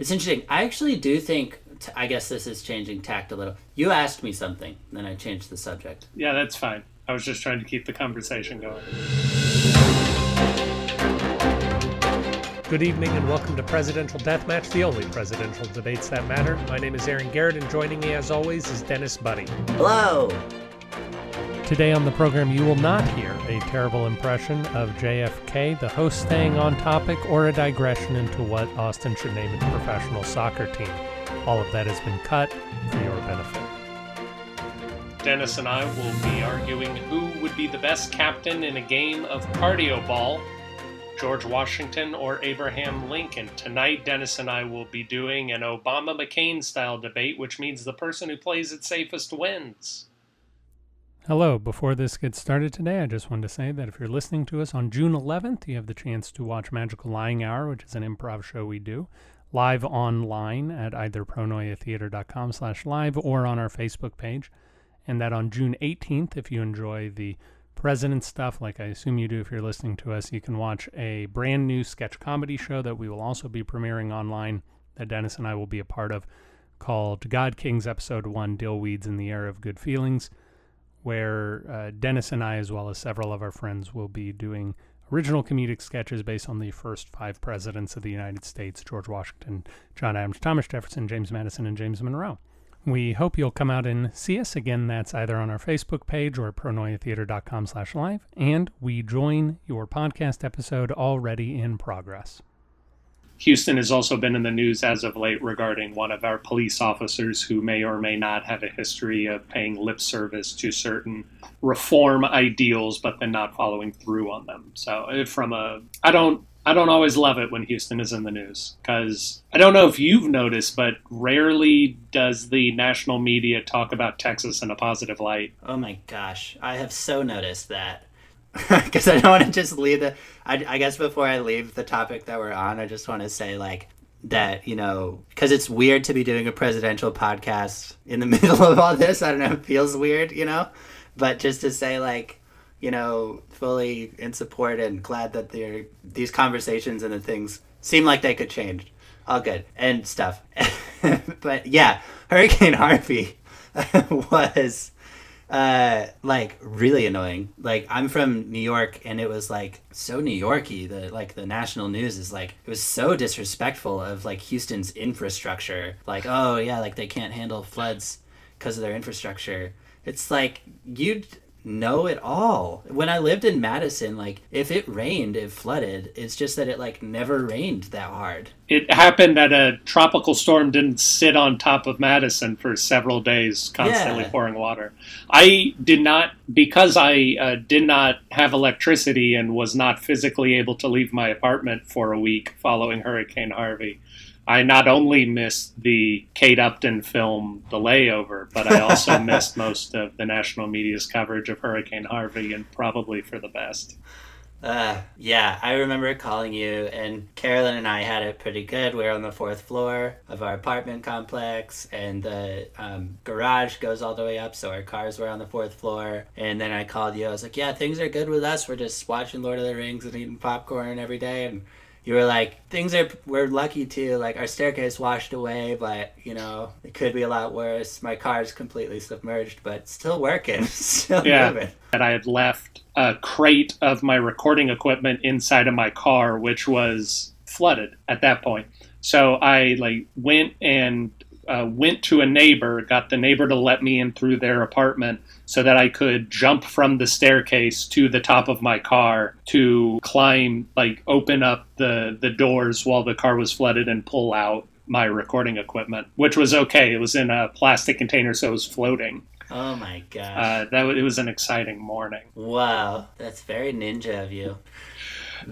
It's interesting. I actually do think. T- I guess this is changing tact a little. You asked me something, then I changed the subject. Yeah, that's fine. I was just trying to keep the conversation going. Good evening and welcome to Presidential Deathmatch, the only presidential debates that matter. My name is Aaron Garrett, and joining me as always is Dennis Buddy. Hello. Today on the program, you will not hear a terrible impression of JFK, the host staying on topic, or a digression into what Austin should name its professional soccer team. All of that has been cut for your benefit. Dennis and I will be arguing who would be the best captain in a game of cardio ball George Washington or Abraham Lincoln. Tonight, Dennis and I will be doing an Obama McCain style debate, which means the person who plays it safest wins. Hello. Before this gets started today, I just wanted to say that if you're listening to us on June 11th, you have the chance to watch Magical Lying Hour, which is an improv show we do live online at either pronoiatheater.com slash live or on our Facebook page. And that on June 18th, if you enjoy the president stuff, like I assume you do if you're listening to us, you can watch a brand new sketch comedy show that we will also be premiering online that Dennis and I will be a part of called God Kings Episode 1 Dill Weeds in the Era of Good Feelings, where uh, Dennis and I, as well as several of our friends, will be doing original comedic sketches based on the first five presidents of the United States George Washington, John Adams, Thomas Jefferson, James Madison, and James Monroe. We hope you'll come out and see us again. That's either on our Facebook page or pronoiatheater.com slash live. And we join your podcast episode already in progress. Houston has also been in the news as of late regarding one of our police officers who may or may not have a history of paying lip service to certain reform ideals, but then not following through on them. So, from a, I don't I don't always love it when Houston is in the news because I don't know if you've noticed, but rarely does the national media talk about Texas in a positive light. Oh my gosh, I have so noticed that because I don't want to just leave the. I, I guess before I leave the topic that we're on, I just want to say like that you know because it's weird to be doing a presidential podcast in the middle of all this. I don't know, it feels weird, you know, but just to say like you know, fully in support and glad that they're, these conversations and the things seem like they could change. All good and stuff. but yeah, Hurricane Harvey was uh, like really annoying. Like I'm from New York, and it was like so New Yorky. The like the national news is like it was so disrespectful of like Houston's infrastructure. Like oh yeah, like they can't handle floods because of their infrastructure. It's like you'd know it all. When I lived in Madison, like if it rained, it flooded. It's just that it like never rained that hard. It happened that a tropical storm didn't sit on top of Madison for several days, constantly yeah. pouring water. I did not because I uh, did not have electricity and was not physically able to leave my apartment for a week following Hurricane Harvey. I not only missed the Kate Upton film The Layover, but I also missed most of the national media's coverage of Hurricane Harvey, and probably for the best. Uh, yeah, I remember calling you, and Carolyn and I had it pretty good. We were on the fourth floor of our apartment complex, and the um, garage goes all the way up, so our cars were on the fourth floor. And then I called you. I was like, "Yeah, things are good with us. We're just watching Lord of the Rings and eating popcorn every day, and you were like things are we're lucky too like our staircase washed away but you know it could be a lot worse. My car's completely submerged but still working still yeah. moving. and i had left a crate of my recording equipment inside of my car which was flooded at that point. So i like went and uh, went to a neighbor, got the neighbor to let me in through their apartment so that I could jump from the staircase to the top of my car to climb, like open up the, the doors while the car was flooded and pull out my recording equipment, which was okay. It was in a plastic container, so it was floating. Oh my gosh. Uh, that it was an exciting morning. Wow, that's very ninja of you.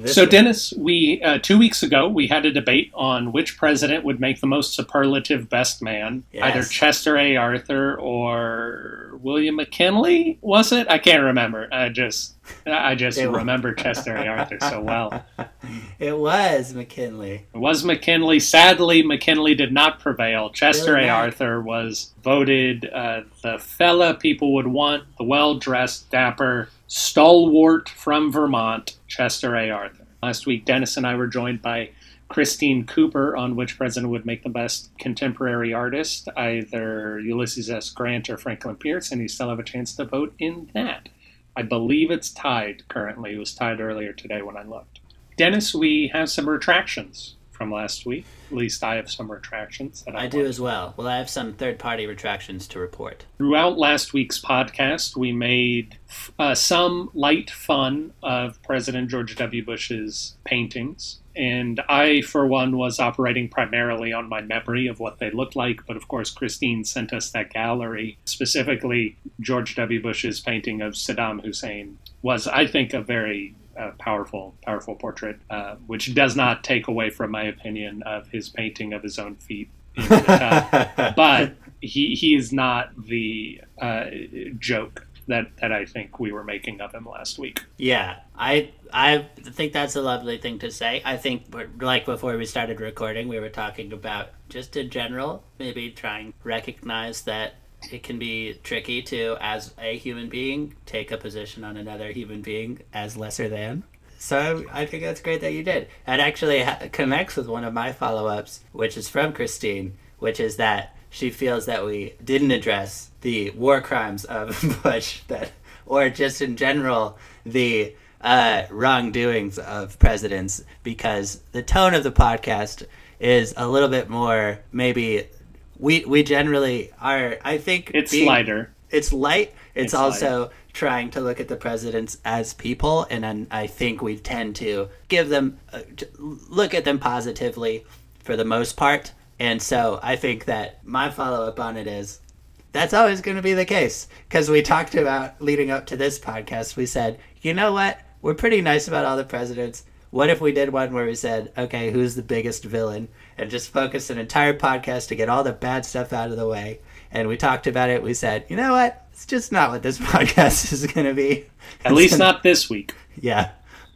So, Dennis, we uh, two weeks ago we had a debate on which president would make the most superlative best man, yes. either Chester A. Arthur or William McKinley. Was it? I can't remember. I just I just remember Chester A. Arthur so well. It was McKinley. It was McKinley. Sadly, McKinley did not prevail. Chester really A. Arthur was voted uh, the fella people would want, the well dressed, dapper, stalwart from Vermont, Chester A. Arthur. Last week, Dennis and I were joined by Christine Cooper on which president would make the best contemporary artist, either Ulysses S. Grant or Franklin Pierce, and you still have a chance to vote in that. I believe it's tied currently. It was tied earlier today when I looked. Dennis, we have some retractions from last week. At least I have some retractions that I, I do as well. Well, I have some third party retractions to report. Throughout last week's podcast, we made uh, some light fun of President George W. Bush's paintings. And I, for one, was operating primarily on my memory of what they looked like. But of course, Christine sent us that gallery. Specifically, George W. Bush's painting of Saddam Hussein was, I think, a very uh, powerful, powerful portrait, uh, which does not take away from my opinion of his painting of his own feet. but he he is not the uh, joke that that I think we were making of him last week. Yeah, I I think that's a lovely thing to say. I think like before we started recording, we were talking about just in general, maybe trying to recognize that it can be tricky to, as a human being, take a position on another human being as lesser than. So I think that's great that you did. It actually ha- connects with one of my follow ups, which is from Christine, which is that she feels that we didn't address the war crimes of Bush, that, or just in general the uh, wrongdoings of presidents, because the tone of the podcast is a little bit more maybe we we generally are. I think it's being, lighter. It's light. It's, it's also trying to look at the presidents as people, and then I think we tend to give them uh, look at them positively for the most part. And so I think that my follow up on it is that's always going to be the case because we talked about leading up to this podcast. We said, you know what, we're pretty nice about all the presidents. What if we did one where we said, okay, who's the biggest villain? And just focused an entire podcast to get all the bad stuff out of the way. And we talked about it. We said, you know what? It's just not what this podcast is going to be. At least gonna... not this week. Yeah.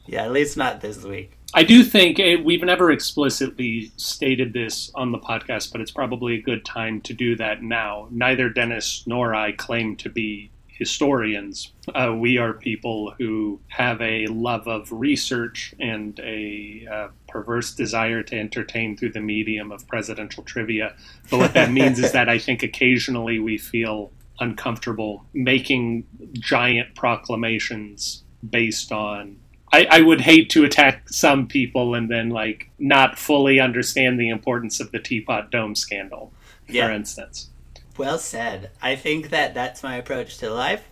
Yeah, at least not this week. I do think it, we've never explicitly stated this on the podcast, but it's probably a good time to do that now. Neither Dennis nor I claim to be historians. Uh, we are people who have a love of research and a uh, perverse desire to entertain through the medium of presidential trivia. But what that means is that I think occasionally we feel uncomfortable making giant proclamations based on I, I, would hate to attack some people and then like not fully understand the importance of the teapot dome scandal, for instance. Well said. I think that that's my approach to life,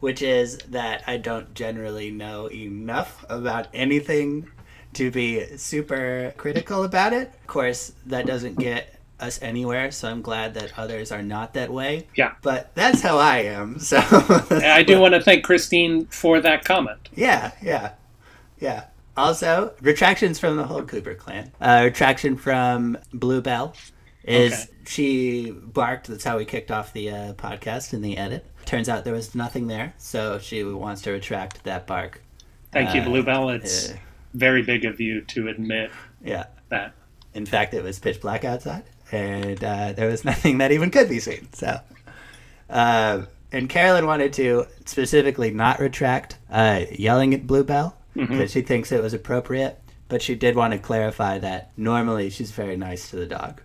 which is that I don't generally know enough about anything to be super critical about it. Of course, that doesn't get us anywhere, so I'm glad that others are not that way. Yeah. But that's how I am. So I do want to thank Christine for that comment. Yeah, yeah. Yeah. Also, retractions from the whole Cooper clan. Uh, retraction from Bluebell is okay. she barked. That's how we kicked off the uh, podcast in the edit. Turns out there was nothing there, so she wants to retract that bark. Thank you, uh, Bluebell. It's uh, very big of you to admit. Yeah. That. In fact, it was pitch black outside, and uh, there was nothing that even could be seen. So, uh, and Carolyn wanted to specifically not retract uh, yelling at Bluebell because mm-hmm. she thinks it was appropriate, but she did want to clarify that normally she's very nice to the dog.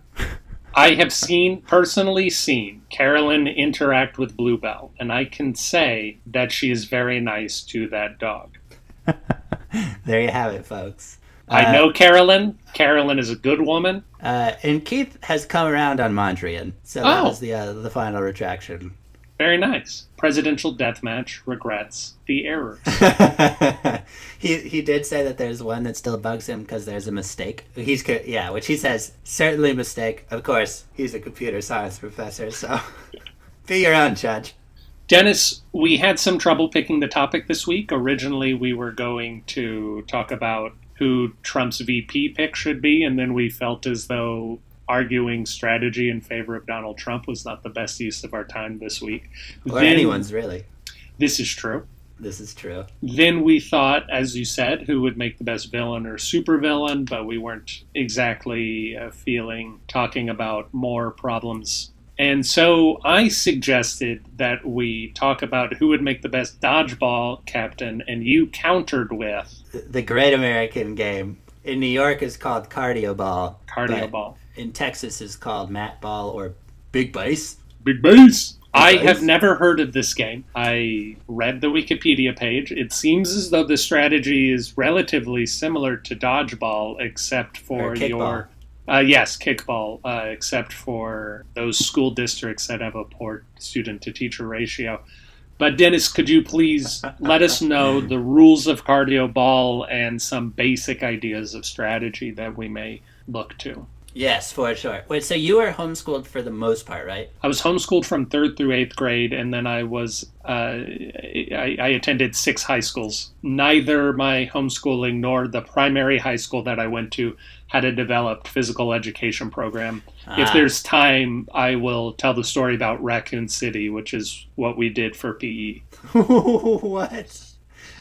I have seen, personally seen, Carolyn interact with Bluebell, and I can say that she is very nice to that dog. there you have it, folks. I uh, know Carolyn. Carolyn is a good woman. Uh, and Keith has come around on Mondrian, so that oh. was the uh, the final retraction. Very nice. Presidential deathmatch regrets the errors. he he did say that there's one that still bugs him because there's a mistake. He's yeah, which he says certainly a mistake. Of course, he's a computer science professor, so be your own judge. Dennis, we had some trouble picking the topic this week. Originally, we were going to talk about who Trump's VP pick should be, and then we felt as though arguing strategy in favor of Donald Trump was not the best use of our time this week. Or then, anyone's, really. This is true. This is true. Then we thought, as you said, who would make the best villain or supervillain, but we weren't exactly uh, feeling talking about more problems. And so I suggested that we talk about who would make the best dodgeball captain, and you countered with the Great American Game in New York is called cardio ball. Cardio ball. In Texas is called mat ball or big base. Big base. I have never heard of this game. I read the Wikipedia page. It seems as though the strategy is relatively similar to dodgeball, except for your. Uh, yes, kickball, uh, except for those school districts that have a poor student to teacher ratio. But Dennis, could you please let us know the rules of cardio ball and some basic ideas of strategy that we may look to? Yes, for sure. Wait, so you were homeschooled for the most part, right? I was homeschooled from third through eighth grade, and then I was uh, I, I attended six high schools. Neither my homeschooling nor the primary high school that I went to had a developed physical education program. If Ah. there's time, I will tell the story about Raccoon City, which is what we did for PE. what?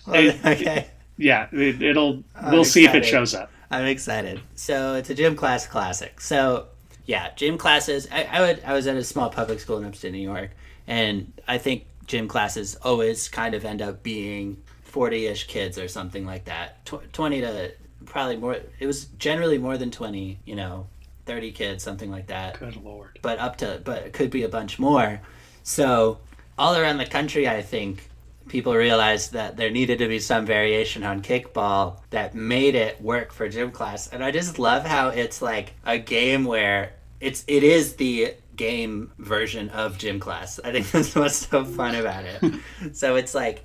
Hey, okay. Yeah, it, it'll. I'm we'll see if it shows up. I'm excited. So it's a gym class classic. So yeah, gym classes. I, I would. I was at a small public school in upstate New York, and I think gym classes always kind of end up being forty-ish kids or something like that. Tw- Twenty to probably more. It was generally more than twenty. You know, thirty kids, something like that Good lord. but up to but it could be a bunch more. So all around the country, I think people realized that there needed to be some variation on kickball that made it work for gym class. And I just love how it's like a game where it's it is the game version of gym class. I think that's what's so fun about it. so it's like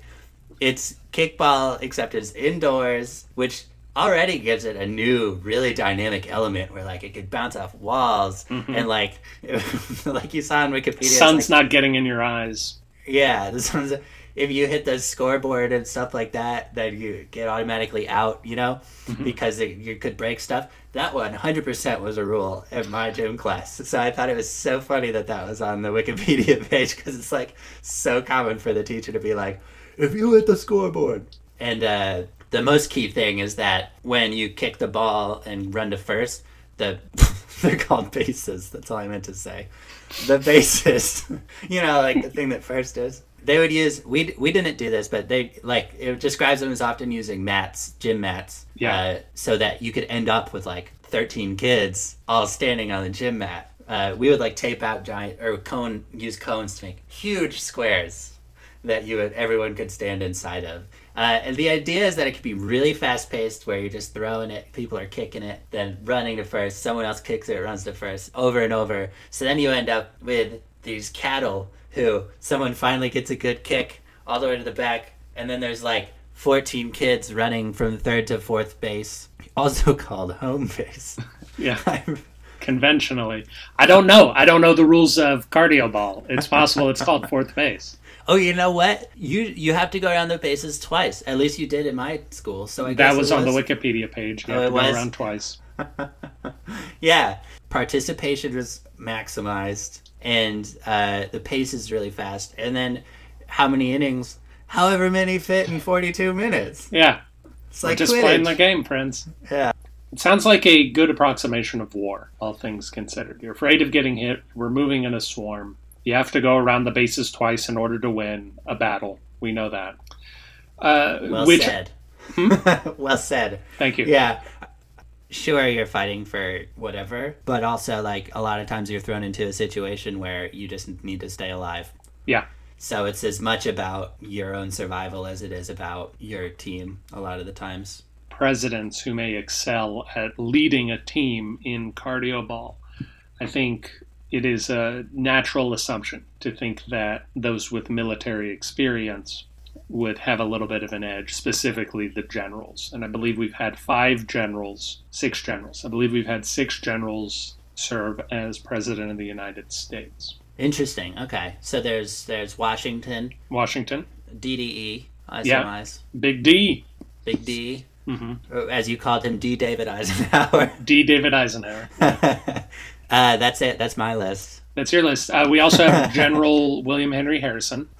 it's kickball except it's indoors, which already gives it a new, really dynamic element where like it could bounce off walls mm-hmm. and like like you saw on Wikipedia. Sun's like- not getting in your eyes. yeah, the sun's if you hit the scoreboard and stuff like that, then you get automatically out, you know, because it, you could break stuff. That one, 100% was a rule in my gym class. So I thought it was so funny that that was on the Wikipedia page because it's like so common for the teacher to be like, if you hit the scoreboard. And uh, the most key thing is that when you kick the ball and run to first, the they're called bases. That's all I meant to say. The bases, you know, like the thing that first is. They would use we we didn't do this, but they like it describes them as often using mats, gym mats, Yeah. uh, so that you could end up with like thirteen kids all standing on the gym mat. Uh, we would like tape out giant or cone use cones to make huge squares that you would everyone could stand inside of. Uh, and the idea is that it could be really fast paced, where you're just throwing it, people are kicking it, then running to first, someone else kicks it, runs to first, over and over. So then you end up with these cattle who someone finally gets a good kick all the way to the back, and then there's like 14 kids running from third to fourth base, also called home base. Yeah. conventionally. I don't know. I don't know the rules of cardio ball. It's possible it's called fourth base. Oh, you know what? You you have to go around the bases twice. At least you did in my school. So I guess That was it on the Wikipedia page. You Oh, have it go was? around twice. yeah, participation was maximized, and uh, the pace is really fast. And then, how many innings? However many fit in forty-two minutes. Yeah. It's We're like just playing the game, friends. Yeah. It sounds like a good approximation of war, all things considered. You're afraid of getting hit. We're moving in a swarm. You have to go around the bases twice in order to win a battle. We know that. Uh, Well which, said. Hmm? well said. Thank you. Yeah. Sure, you're fighting for whatever, but also like a lot of times you're thrown into a situation where you just need to stay alive. Yeah. So it's as much about your own survival as it is about your team. A lot of the times. presidents who may excel at leading a team in cardio ball. I think it is a natural assumption to think that those with military experience would have a little bit of an edge, specifically the generals. And I believe we've had five generals, six generals. I believe we've had six generals serve as president of the United States. Interesting. Okay, so there's there's Washington, Washington, DDE, I Yeah. surmise, Big D, Big D, hmm as you called him, D. David Eisenhower. D. David Eisenhower. uh, that's it. That's my list. That's your list. Uh, we also have General William Henry Harrison.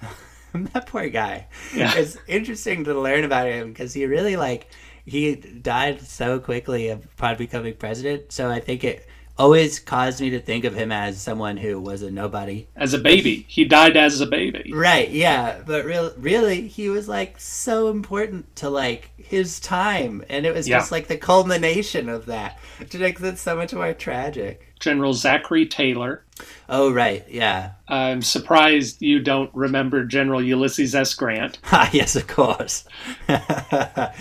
that poor guy. Yeah. It's interesting to learn about him because he really like he died so quickly of upon becoming president. So I think it always caused me to think of him as someone who was a nobody. As a baby, he died as a baby. Right, yeah, but real, really, he was like so important to like his time, and it was Yeah. just like the culmination of that, which makes it so much more tragic. General Zachary Taylor. Oh, right, yeah, I'm surprised you don't remember General Ulysses S. Grant. Ah, yes, of course. yeah,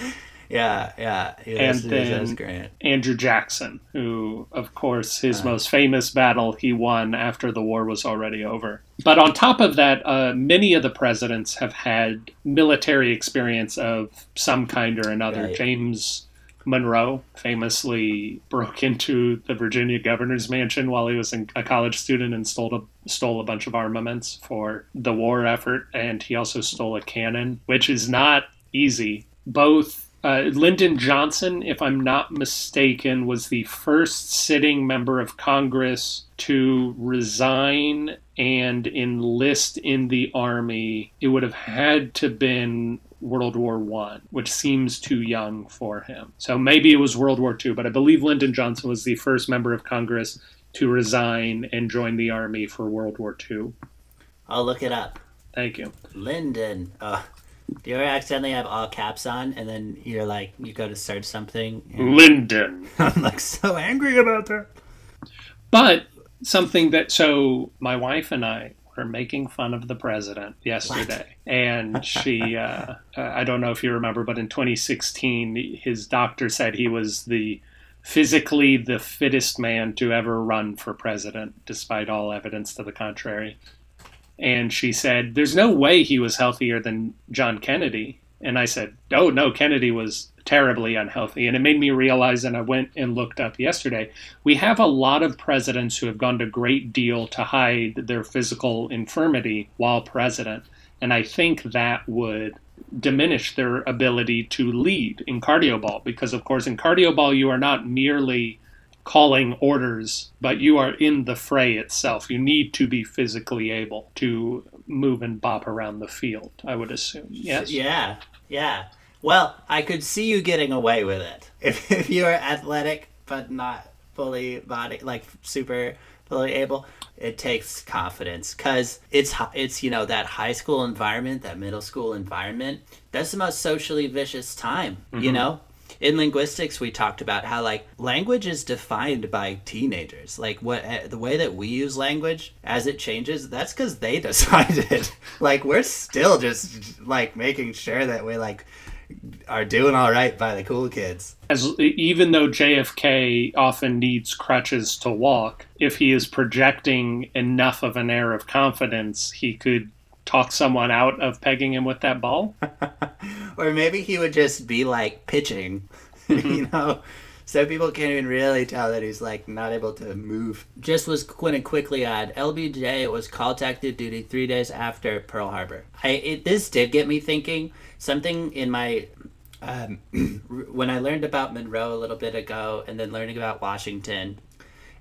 yeah, And Ulysses S. Grant. Andrew Jackson, who, of course, his most famous battle he won after the war was already over. But on top of that, uh, many of the presidents have had military experience of some kind or another. Right. James Monroe famously broke into the Virginia governor's mansion while he was a college student and stole a, stole a bunch of armaments for the war effort. And he also stole a cannon, which is not easy. Both uh, Lyndon Johnson, if I'm not mistaken, was the first sitting member of Congress to resign and enlist in the army. It would have had to been World War One, which seems too young for him. So maybe it was World War Two, but I believe Lyndon Johnson was the first member of Congress to resign and join the army for World War Two. I'll look it up. Thank you. Lyndon. Oh, do you ever accidentally have all caps on, and then you're like, you go to search something? Lyndon. I'm like so angry about that. But something that so my wife and I were making fun of the president yesterday, and she uh, uh, I don't know if you remember, but in 2016, his doctor said he was the physically the fittest man to ever run for president, despite all evidence to the contrary. And she said, "There's no way he was healthier than John Kennedy." And I said, "Oh no, Kennedy was terribly unhealthy." And it made me realize, and I went and looked up yesterday. We have a lot of presidents who have gone to great deal to hide their physical infirmity while president, and I think that would diminish their ability to lead in cardio ball because, of course, in cardio ball you are not merely calling orders, but you are in the fray itself. You need to be physically able to move and bop around the field. I would assume. Yes. Yeah, yeah. Well, I could see you getting away with it if, if you are athletic but not fully body, like super fully able. It takes confidence because it's it's you know that high school environment, that middle school environment. That's the most socially vicious time. You mm-hmm. know, in linguistics we talked about how like language is defined by teenagers. Like what eh, the way that we use language as it changes that's because they decided. Like we're still just like making sure that we like are doing all right by the cool kids. As even though JFK often needs crutches to walk, if he is projecting enough of an air of confidence, he could talk someone out of pegging him with that ball. or maybe he would just be like pitching you know? So people can't even really tell that he's like not able to move. Just was going to quickly add lbj was called to active duty three days after pearl harbor. I it, this did get me thinking. Something in my um, when i learned about monroe a little bit ago and then learning about washington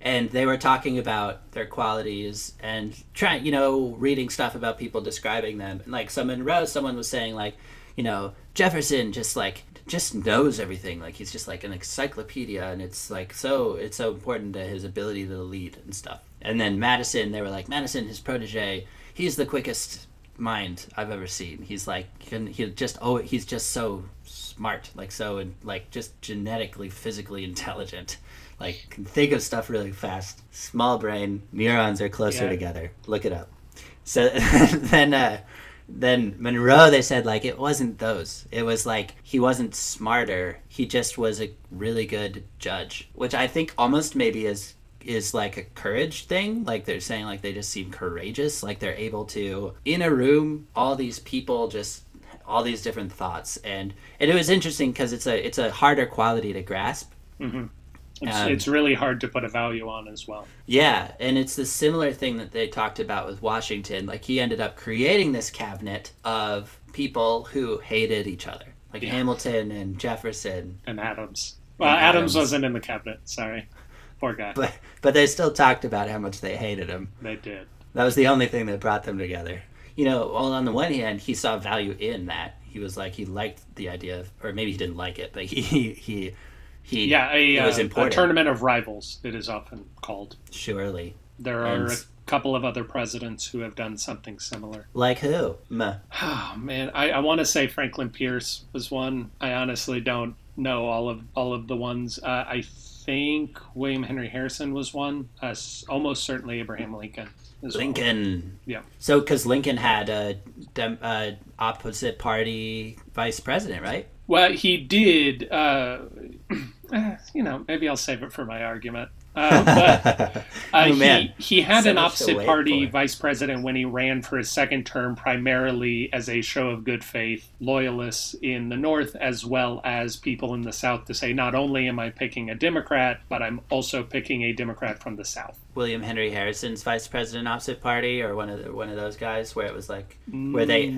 and they were talking about their qualities and trying, you know, reading stuff about people describing them. And like so Monroe, someone was saying like, you know, Jefferson just like just knows everything. Like he's just like an encyclopedia, and it's like so it's so important to his ability to lead and stuff. And then Madison, they were like Madison, his protege, he's the quickest mind I've ever seen. He's like can he just oh he's just so smart, like so and like just genetically physically intelligent like can think of stuff really fast. Small brain, neurons are closer Yeah. together. Look it up. So then, uh, then Monroe, they said like it wasn't those. It was like he wasn't smarter. He just was a really good judge, which I think almost maybe is is like a courage thing. Like they're saying like they just seem courageous. Like they're able to in a room, all these people just all these different thoughts and and it was interesting because it's a it's a harder quality to grasp mm-hmm. It's, Um, it's really hard to put a value on as well. Yeah, and it's the similar thing that they talked about with Washington. Like he ended up creating this cabinet of people who hated each other, like Yeah. Hamilton and Jefferson. And Adams. Well, And Adams. Adams. wasn't in the cabinet. Sorry. Poor guy. But but they still talked about how much they hated him. they did. That was the only thing that brought them together. You know, well, on the one hand, he saw value in that. He was like he liked the idea of, or maybe he didn't like it, but he he he Yeah, a, it was uh, a tournament of rivals, it is often called. Surely, There are And- a couple of other presidents who have done something similar. like who? Meh. Oh man, I, I want to say Franklin Pierce was one. I honestly don't know all of all of the ones. Uh, I think William Henry Harrison was one. Uh, almost certainly Abraham Lincoln. as well. Lincoln. Yeah. So, because Lincoln had a uh, opposite party vice president, right? Well, he did. Uh, eh, you know, maybe I'll save it for my argument. Uh, but uh, oh he, he had So an opposite party vice president when he ran for his second term, primarily as a show of good faith, loyalists in the North as well as people in the South to say, not only am I picking a Democrat, but I'm also picking a Democrat from the South. William Henry Harrison's vice president opposite party, or one of the, one of those guys where it was like where they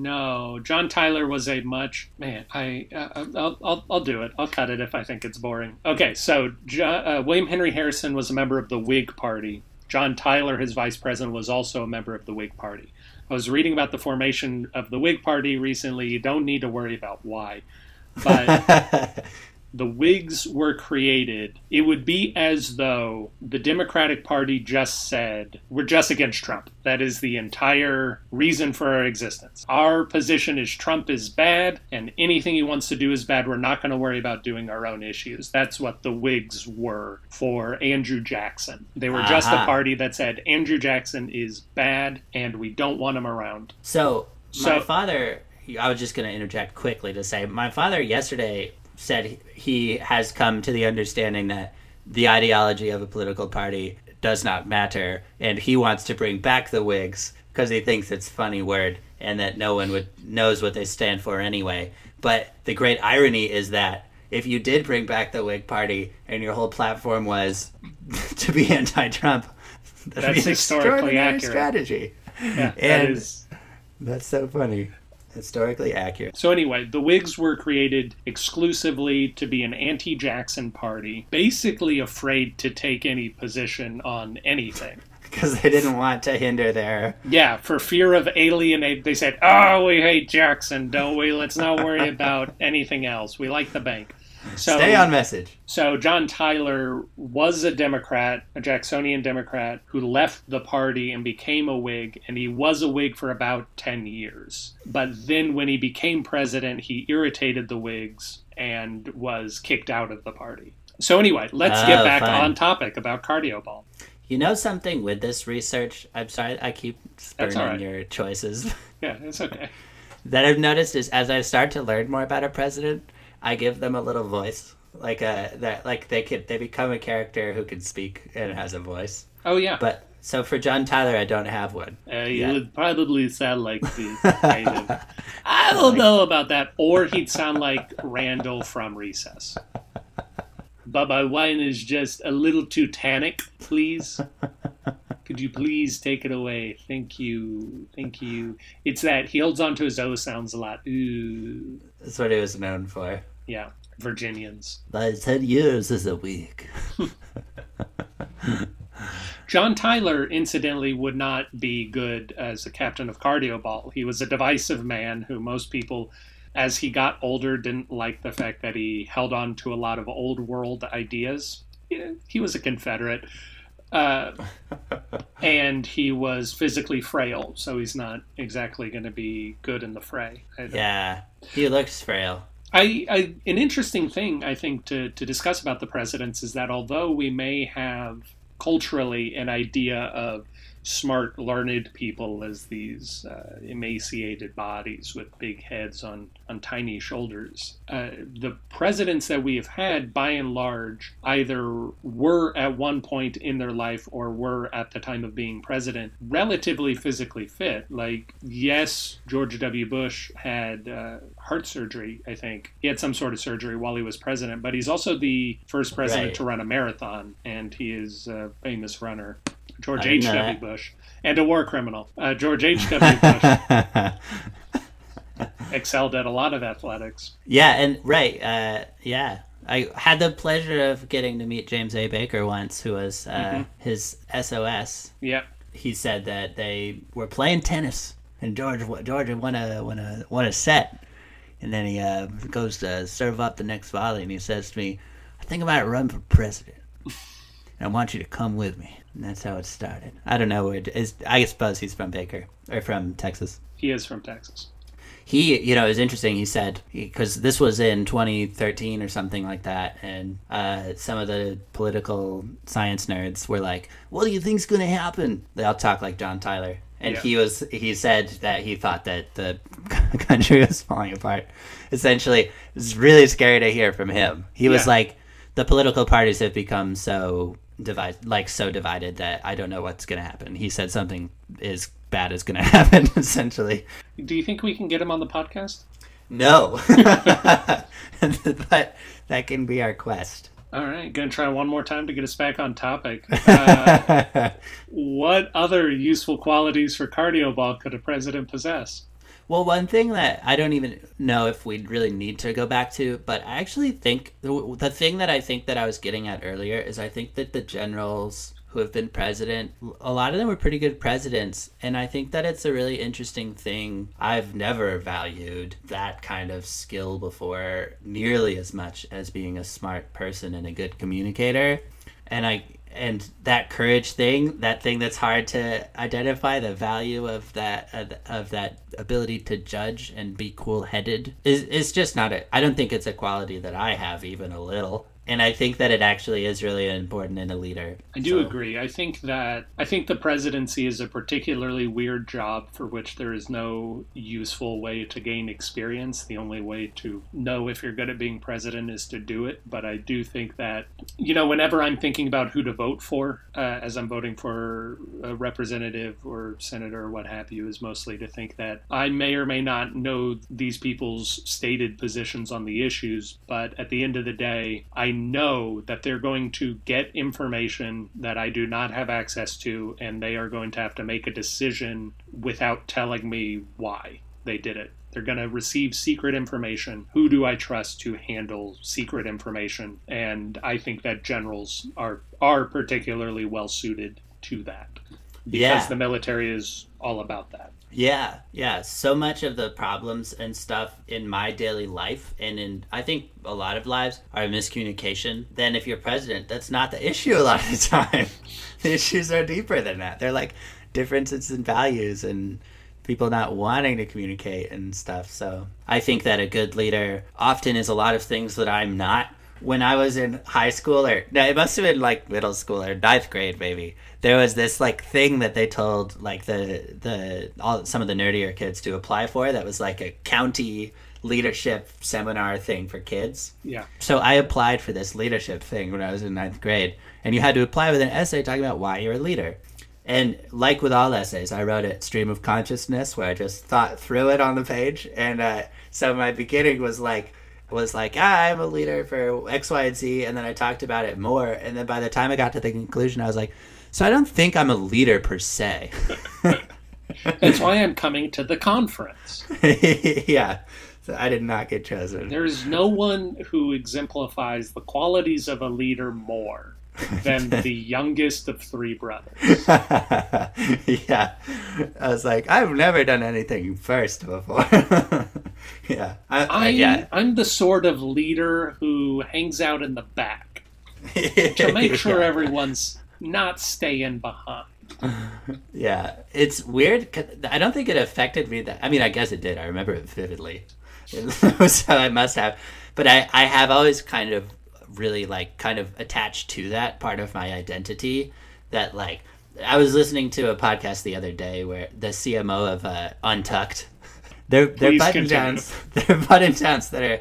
No, John Tyler was a much man. I uh, I'll, I'll I'll do it. I'll cut it if I think it's boring. Okay, so Jo- uh, William Henry Harrison was a member of the Whig Party. John Tyler, his vice president, was also a member of the Whig Party. I was reading about the formation of the Whig Party recently. You don't need to worry about why, but the Whigs were created, it would be as though the Democratic Party just said, We're just against Trump. That is the entire reason for our existence. Our position is Trump is bad, and anything he wants to do is bad. We're not going to worry about doing our own issues. That's what the Whigs were for Andrew Jackson. They were just a party that said, Andrew Jackson is bad, and we don't want him around. So, So- my father, I was just going to interject quickly to say, my father yesterday said he has come to the understanding that the ideology of a political party does not matter, and he wants to bring back the Whigs because he thinks it's a funny word and that no one would knows what they stand for anyway. But the great irony is that if you did bring back the Whig Party and your whole platform was to be anti-Trump, that'd That's be an historically extraordinary accurate. strategy. Yeah, And- is. That's so funny. Historically accurate. So anyway, the Whigs were created exclusively to be an anti-Jackson party, basically afraid to take any position on anything. Because they didn't want to hinder their. Yeah, for fear of alienate, they said, "Oh, we hate Jackson, don't we? Let's not worry about anything else. We like the bank." So, Stay on message. so John Tyler was a Democrat, a Jacksonian Democrat, who left the party and became a Whig, and he was a Whig for about 10 years. But then when he became president, he irritated the Whigs and was kicked out of the party. So anyway, let's get Oh, back fine. on topic about cardio ball. You know something with this research? I'm sorry, I keep spurning right. your choices. Yeah, it's okay. that I've noticed is as I start to learn more about a president, I give them a little voice, like a that like they could they become a character who can speak and has a voice. Oh yeah, But so for John Tyler, I don't have one. uh, yeah. would probably sound like the kind of. I don't know about that. Or he'd sound like Randall from Recess. But my wine is just a little too tannic, please. Could you please take it away? Thank you. Thank you. It's that he holds on to his O sounds a lot. Ooh. That's what he was known for. Yeah. Virginians. By ten years is a week. John Tyler, incidentally, would not be good as a captain of cardio ball. He was a divisive man who most people, as he got older, didn't like the fact that he held on to a lot of old world ideas. He was a Confederate. Uh, and he was physically frail, so he's not exactly going to be good in the fray. Yeah, he looks frail. I, I an interesting thing I think to, to discuss about the presidents is that although we may have culturally an idea of smart, learned people as these uh, emaciated bodies with big heads on, on tiny shoulders, uh, the presidents that we have had, by and large, either were at one point in their life or were at the time of being president relatively physically fit. Like, yes, George W. Bush had uh, heart surgery, I think. He had some sort of surgery while he was president, but he's also the first president Right. to run a marathon, and he is a famous runner. George know H.W. that. Bush. And a war criminal. Uh, George H.W. Bush excelled at a lot of athletics. yeah, and right, uh, yeah. I had the pleasure of getting to meet James A. Baker once, who was uh, Mm-hmm. his SOS. Yeah. He said that they were playing tennis, and George George won a won a won a set, and then he uh, goes to serve up the next volley, and he says to me, I think I might run for president. And I want you to come with me. And that's how it started. I don't know where it is. I suppose he's from Baker or from Texas. He is from Texas. He, you know, it was interesting. He said because this was in 2013 or something like that, and uh, some of the political science nerds were like, "What do you think's going to happen?" They all talk like John Tyler, and Yeah. he was he said that he thought that the country was falling apart. Essentially, it was really scary to hear from him. He was Yeah. like, "The political parties have become so." Divide, like so divided that I don't know what's going to happen. He said something is bad is going to happen. Essentially, Do you think we can get him on the podcast? no. but that can be our quest. All right, gonna try one more time to get us back on topic. Uh, what other useful qualities for cardio ball could a president possess? Well, one thing that I don't even know if we'd really need to go back to, but I actually think the, the thing that I think that I was getting at earlier is I think that the generals who have been president, a lot of them were pretty good presidents. And I think that it's a really interesting thing. I've never valued that kind of skill before nearly as much as being a smart person and a good communicator. And I and that courage thing, that thing that's hard to identify, the value of that of, that ability to judge and be cool-headed is is just not a. I don't think it's a quality that I have even a little. And I think that it actually is really important in a leader. I do So- agree. I think that I think the presidency is a particularly weird job for which there is no useful way to gain experience. The only way to know if you're good at being president is to do it. But I do think that you know, whenever I'm thinking about who to vote for, uh, as I'm voting for a representative or senator or what have you, is mostly to think that I may or may not know these people's stated positions on the issues, but at the end of the day, I know that they're going to get information that I do not have access to, and they are going to have to make a decision without telling me why they did it. They're going to receive secret information. Who do I trust to handle secret information? And I think that generals are are particularly well suited to that because Yeah. the military is all about that. Yeah, yeah. So much of the problems and stuff in my daily life and in I think a lot of lives are miscommunication. Then if you're president, that's not the issue a lot of the time. the issues are deeper than that. They're like differences in values and people not wanting to communicate and stuff. So I think that a good leader often is a lot of things that I'm not. When I was in high school, or no, it must have been like middle school or ninth grade, maybe. There was this like thing that they told like the the all some of the nerdier kids to apply for. That was like a county leadership seminar thing for kids. Yeah. So I applied for this leadership thing when I was in ninth grade, and you had to apply with an essay talking about why you're a leader. And like with all essays, I wrote it stream of consciousness, where I just thought through it on the page. And uh, so my beginning was like, was like, ah, I'm a leader for X, Y, and Z, and then I talked about it more. And then by the time I got to the conclusion, I was like, so I don't think I'm a leader per se. That's why I'm coming to the conference. yeah, so I did not get chosen. There is no one who exemplifies the qualities of a leader more than the youngest of three brothers. yeah. I was like, I've never done anything first before. yeah. I, I, yeah. I'm the sort of leader who hangs out in the back to make sure yeah. everyone's not staying behind. Yeah. It's weird. I don't think it affected me that. I mean, I guess it did. I remember it vividly. so I must have. But I, I have always kind of really like kind of attached to that part of my identity that like I was listening to a podcast the other day where the CMO of uh, UNTUCKit, they're they're Please button continue. downs, they're button downs that are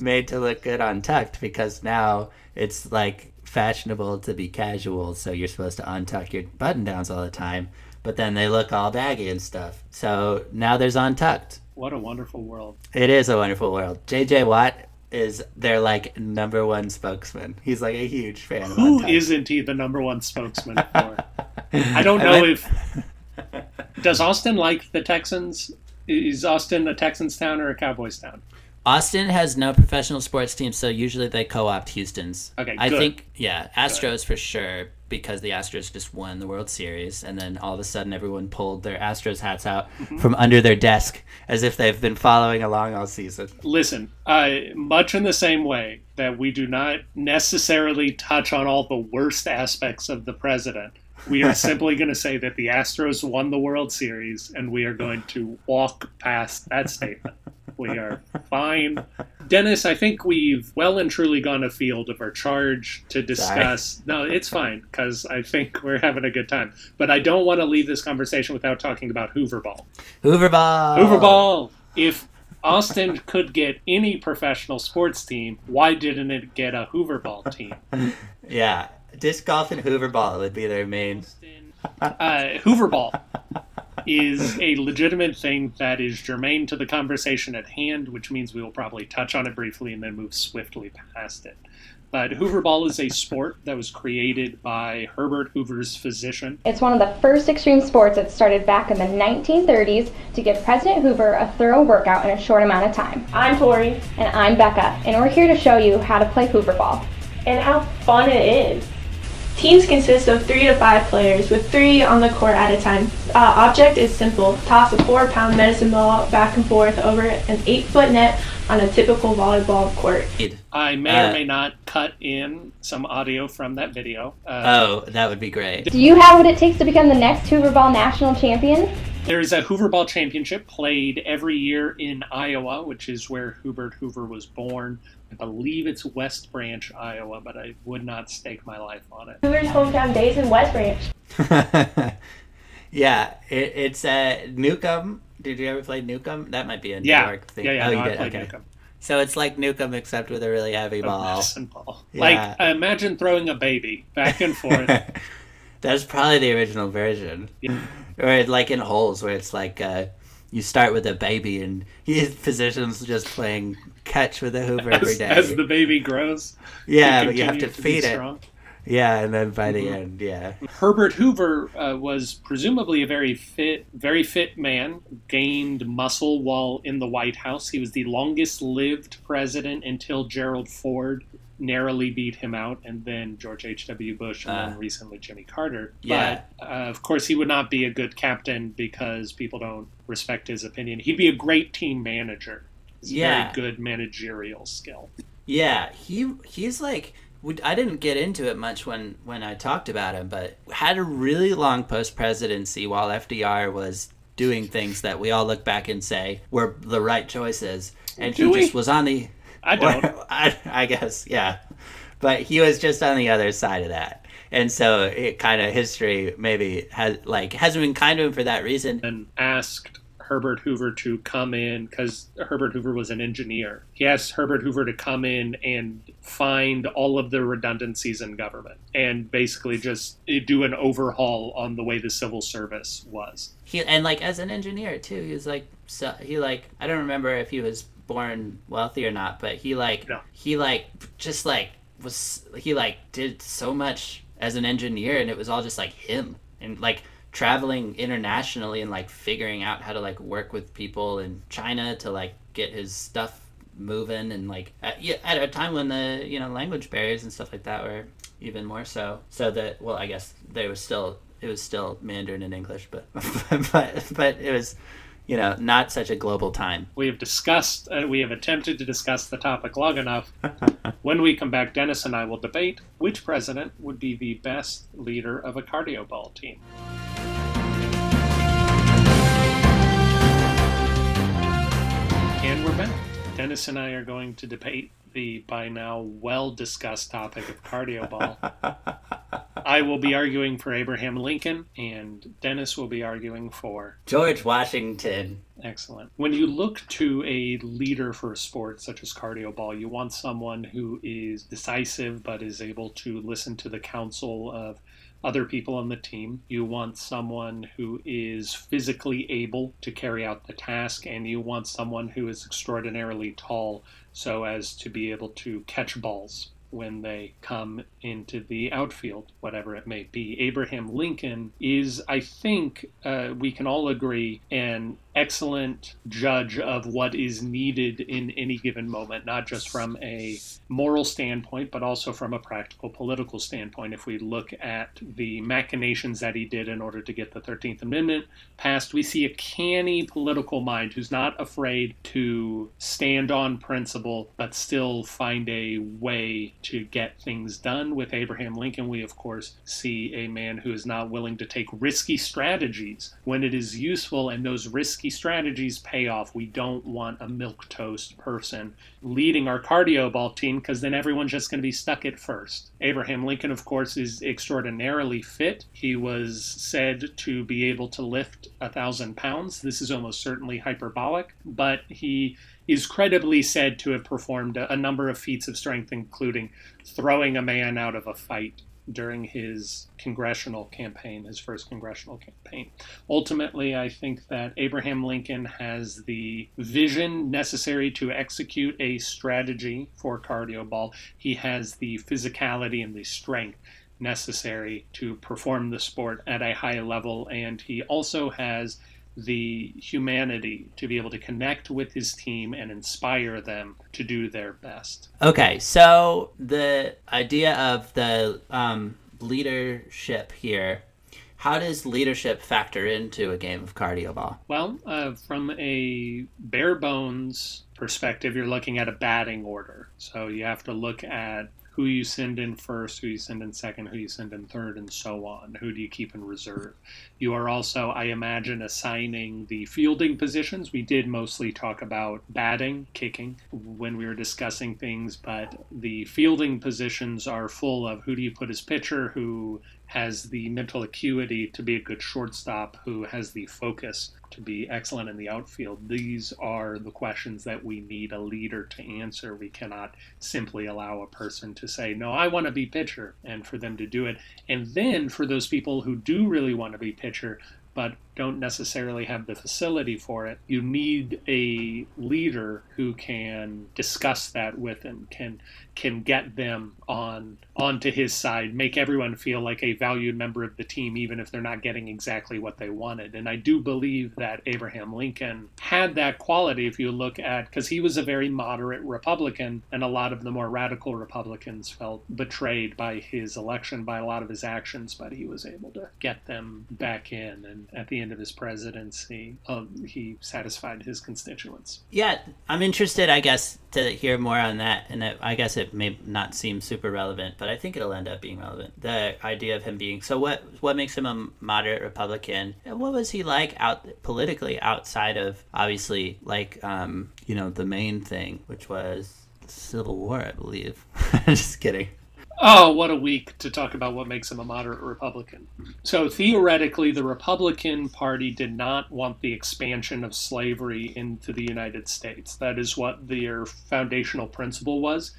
made to look good untucked because now it's like fashionable to be casual, so you're supposed to untuck your button downs all the time. But then they look all baggy and stuff. So now there's untucked. What a wonderful world. It is a wonderful world. JJ Watt is their like number one spokesman. He's like a huge fan of Who not he the number one spokesman for? I don't I know went- if. Does Austin like the Texans? Is Austin a Texans town or a Cowboys town? Austin has no professional sports team, so usually they co-opt Houston's. Okay, I good. think yeah, Astros for sure. because the Astros just won the World Series, and then all of a sudden everyone pulled their Astros hats out from under their desk as if they've been following along all season. Listen, uh, much in the same way that we do not necessarily touch on all the worst aspects of the president, we are simply going to say that the Astros won the World Series, and we are going to walk past that statement. We are fine. Dennis, I think we've well and truly gone afield of our charge to discuss. No, it's fine because I think we're having a good time. But I don't want to leave this conversation without talking about Hoover Ball. Hoover Ball! Hoover Ball! If Austin could get any professional sports team, why didn't it get a Hoover Ball team? Yeah, disc golf and Hoover Ball would be their main. Uh, Hoover Ball is a legitimate thing that is germane to the conversation at hand, which means we will probably touch on it briefly and then move swiftly past it. But Hoover Ball is a sport that was created by Herbert Hoover's physician. It's one of the first extreme sports that started back in the 1930s to give President Hoover a thorough workout in a short amount of time. I'm Tori, And I'm Becca, and we're here to show you how to play Hoover Ball. and how fun it is. Teams consist of three to five players, with three on the court at a time. Uh, object is simple: toss a four-pound medicine ball back and forth over an eight-foot net on a typical volleyball court. I may or Uh, may not cut in some audio from that video. Uh, Oh, that would be great. Do you have what it takes to become the next Hooverball national champion? There is a Hooverball Championship played every year in Iowa, which is where Herbert Hoover was born. I believe it's West Branch, Iowa, but I would not stake my life on it. Hoover's hometown days in West Branch. yeah, it, it's uh, Newcomb. Did you ever play Newcomb? That might be a New Yeah, York thing. yeah, yeah. oh, no, you did. played Okay. Newcomb. So it's like Newcomb except with a really heavy A ball. ball. Yeah. Like imagine throwing a baby back and forth. That's probably the original version. Yeah. Or like in holes where it's like uh, you start with a baby and his physician's just playing catch with a hoover every as, day. as the baby grows. yeah, but you have to be feed it. strong. Yeah, and then by the Mhm. end, yeah. Herbert Hoover uh, was presumably a very fit, very fit man. Gained muscle while in the White House. He was the longest-lived president until Gerald Ford narrowly beat him out, and then George H.W. Bush, and Ah. then recently Jimmy Carter. Yeah. But uh, of course, he would not be a good captain because people don't respect his opinion. He'd be a great team manager. He's Yeah. very good managerial skill. Yeah, he he's like I didn't get into it much when when I talked about him, but had a really long post presidency while FDR was doing things that we all look back and say were the right choices, and Do he we? just was on the. I don't. I, I guess yeah, but he was just on the other side of that, and so it kind of history maybe has like hasn't been kind to him for that reason. and asked Herbert Hoover to come in because Herbert Hoover was an engineer. He asked Herbert Hoover to come in and find all of the redundancies in government and basically just eh, do an overhaul on the way the civil service was. he and like as an engineer too he was like so he like i don't remember if he was born wealthy or not but he like No. he like just like was he like did so much as an engineer and it was all just like him and like traveling internationally and like figuring out how to like work with people in china to like get his stuff moving and like at, yeah, at a time when the you know language barriers and stuff like that were even more so so that well i guess there was still it was still mandarin and english but but but it was you know not such a global time We have discussed, uh, we have attempted to discuss the topic long enough. when we come back, Dennis and I will debate which president would be the best leader of a cardio ball team. And we're back. Dennis and I are going to debate the by now well discussed topic of cardio ball. I will be arguing for Abraham Lincoln, and Dennis will be arguing for george washington Excellent. When you look to a leader for a sport such as cardio ball, you want someone who is decisive but is able to listen to the counsel of other people on the team. You want someone who is physically able to carry out the task, and you want someone who is extraordinarily tall so as to be able to catch balls when they come into the outfield, whatever it may be. Abraham Lincoln is, I think, uh, we can all agree, an excellent judge of what is needed in any given moment, not just from a moral standpoint, but also from a practical political standpoint. If we look at the machinations that he did in order to get the 13th Amendment passed, we see a canny political mind who's not afraid to stand on principle, but still find a way to get things done. With Abraham Lincoln, we, of course, see a man who is not willing to take risky strategies when it is useful and those risky strategies pay off. We don't want a milk toast person leading our cardio ball team because then everyone's just going to be stuck at first. Abraham Lincoln, of course, is extraordinarily fit. He was said to be able to lift a thousand pounds. This is almost certainly hyperbolic, but he is credibly said to have performed a, a number of feats of strength, including throwing a man out of a fight during his congressional campaign, his first congressional campaign. Ultimately, I think that Abraham Lincoln has the vision necessary to execute a strategy for cardio ball. He has the physicality and the strength necessary to perform the sport at a high level, and he also has the humanity to be able to connect with his team and inspire them to do their best. Okay, so the idea of the um, leadership here. How does leadership factor into a game of cardio ball? Well, uh, from a bare bones perspective, you're looking at a batting order. So you have to look at who you send in first, who you send in second, who you send in third, and so on. Who do you keep in reserve? You are also, I imagine, assigning the fielding positions. We did mostly talk about batting, kicking when we were discussing things, but the fielding positions are full of who do you put as pitcher, who has the mental acuity to be a good shortstop, who has the focus to be excellent in the outfield. These are the questions that we need a leader to answer. We cannot simply allow a person to say, No, I want to be pitcher, and for them to do it. And then for those people who do really want to be pitcher, but don't necessarily have the facility for it, you need a leader who can discuss that with them, can can get them on onto his side, make everyone feel like a valued member of the team, even if they're not getting exactly what they wanted. And I do believe that Abraham Lincoln had that quality. If you look at, because he was a very moderate Republican, and a lot of the more radical Republicans felt betrayed by his election, by a lot of his actions, but he was able to get them back in. And at the end of his presidency, um, he satisfied his constituents. Yeah, I'm interested, I guess, to hear more on that. And it, I guess it may not seem super relevant, but I think it'll end up being relevant. The idea of him being so what what makes him a moderate Republican? And what was he like out politically outside of obviously like um, you know the main thing, which was Civil War, I believe. Just kidding. Oh, what a week to talk about what makes him a moderate Republican. So, theoretically, the Republican Party did not want the expansion of slavery into the United States. That is what their foundational principle was.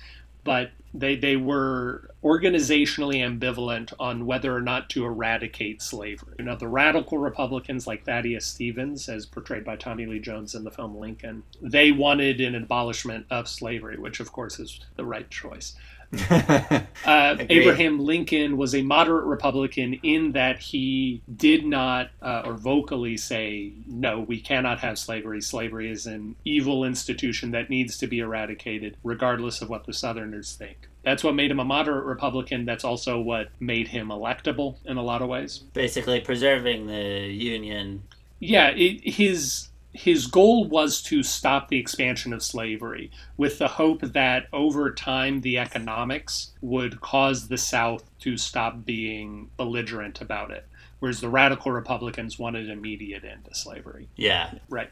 But they, they were organizationally ambivalent on whether or not to eradicate slavery. You know, the radical Republicans like Thaddeus Stevens, as portrayed by Tommy Lee Jones in the film Lincoln, they wanted an abolishment of slavery, which, of course, is the right choice. uh, Abraham Lincoln was a moderate Republican in that he did not uh, or vocally say, no, we cannot have slavery. Slavery is an evil institution that needs to be eradicated, regardless of what the Southerners think. That's what made him a moderate Republican. That's also what made him electable in a lot of ways. Basically, preserving the Union. Yeah, it, his his goal was to stop the expansion of slavery with the hope that over time the economics would cause the South to stop being belligerent about it. Whereas the radical Republicans wanted immediate end to slavery. Yeah. Right.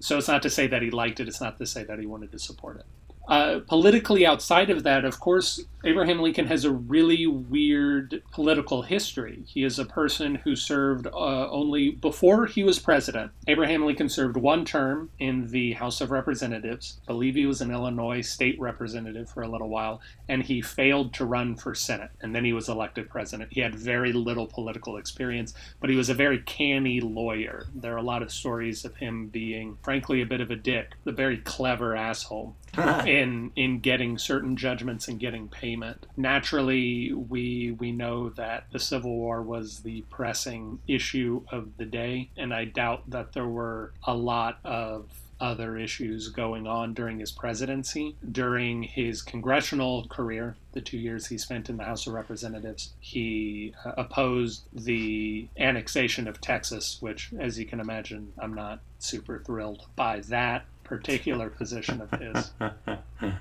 So it's not to say that he liked it, it's not to say that he wanted to support it. Uh, politically, outside of that, of course, Abraham Lincoln has a really weird political history. He is a person who served uh, only before he was president. Abraham Lincoln served one term in the House of Representatives. I believe he was an Illinois state representative for a little while, and he failed to run for Senate. And then he was elected president. He had very little political experience, but he was a very canny lawyer. There are a lot of stories of him being, frankly, a bit of a dick, a very clever asshole in in getting certain judgments and getting Naturally, we we know that the Civil War was the pressing issue of the day, and I doubt that there were a lot of other issues going on during his presidency. During his congressional career, the two years he spent in the House of Representatives, he uh, opposed the annexation of Texas, which, as you can imagine, I'm not super thrilled by that particular position of his.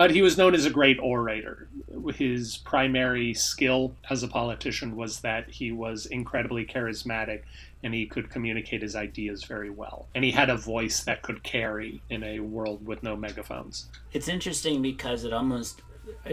But he was known as a great orator. His primary skill as a politician was that he was incredibly charismatic and he could communicate his ideas very well. And he had a voice that could carry in a world with no megaphones. It's interesting because it almost,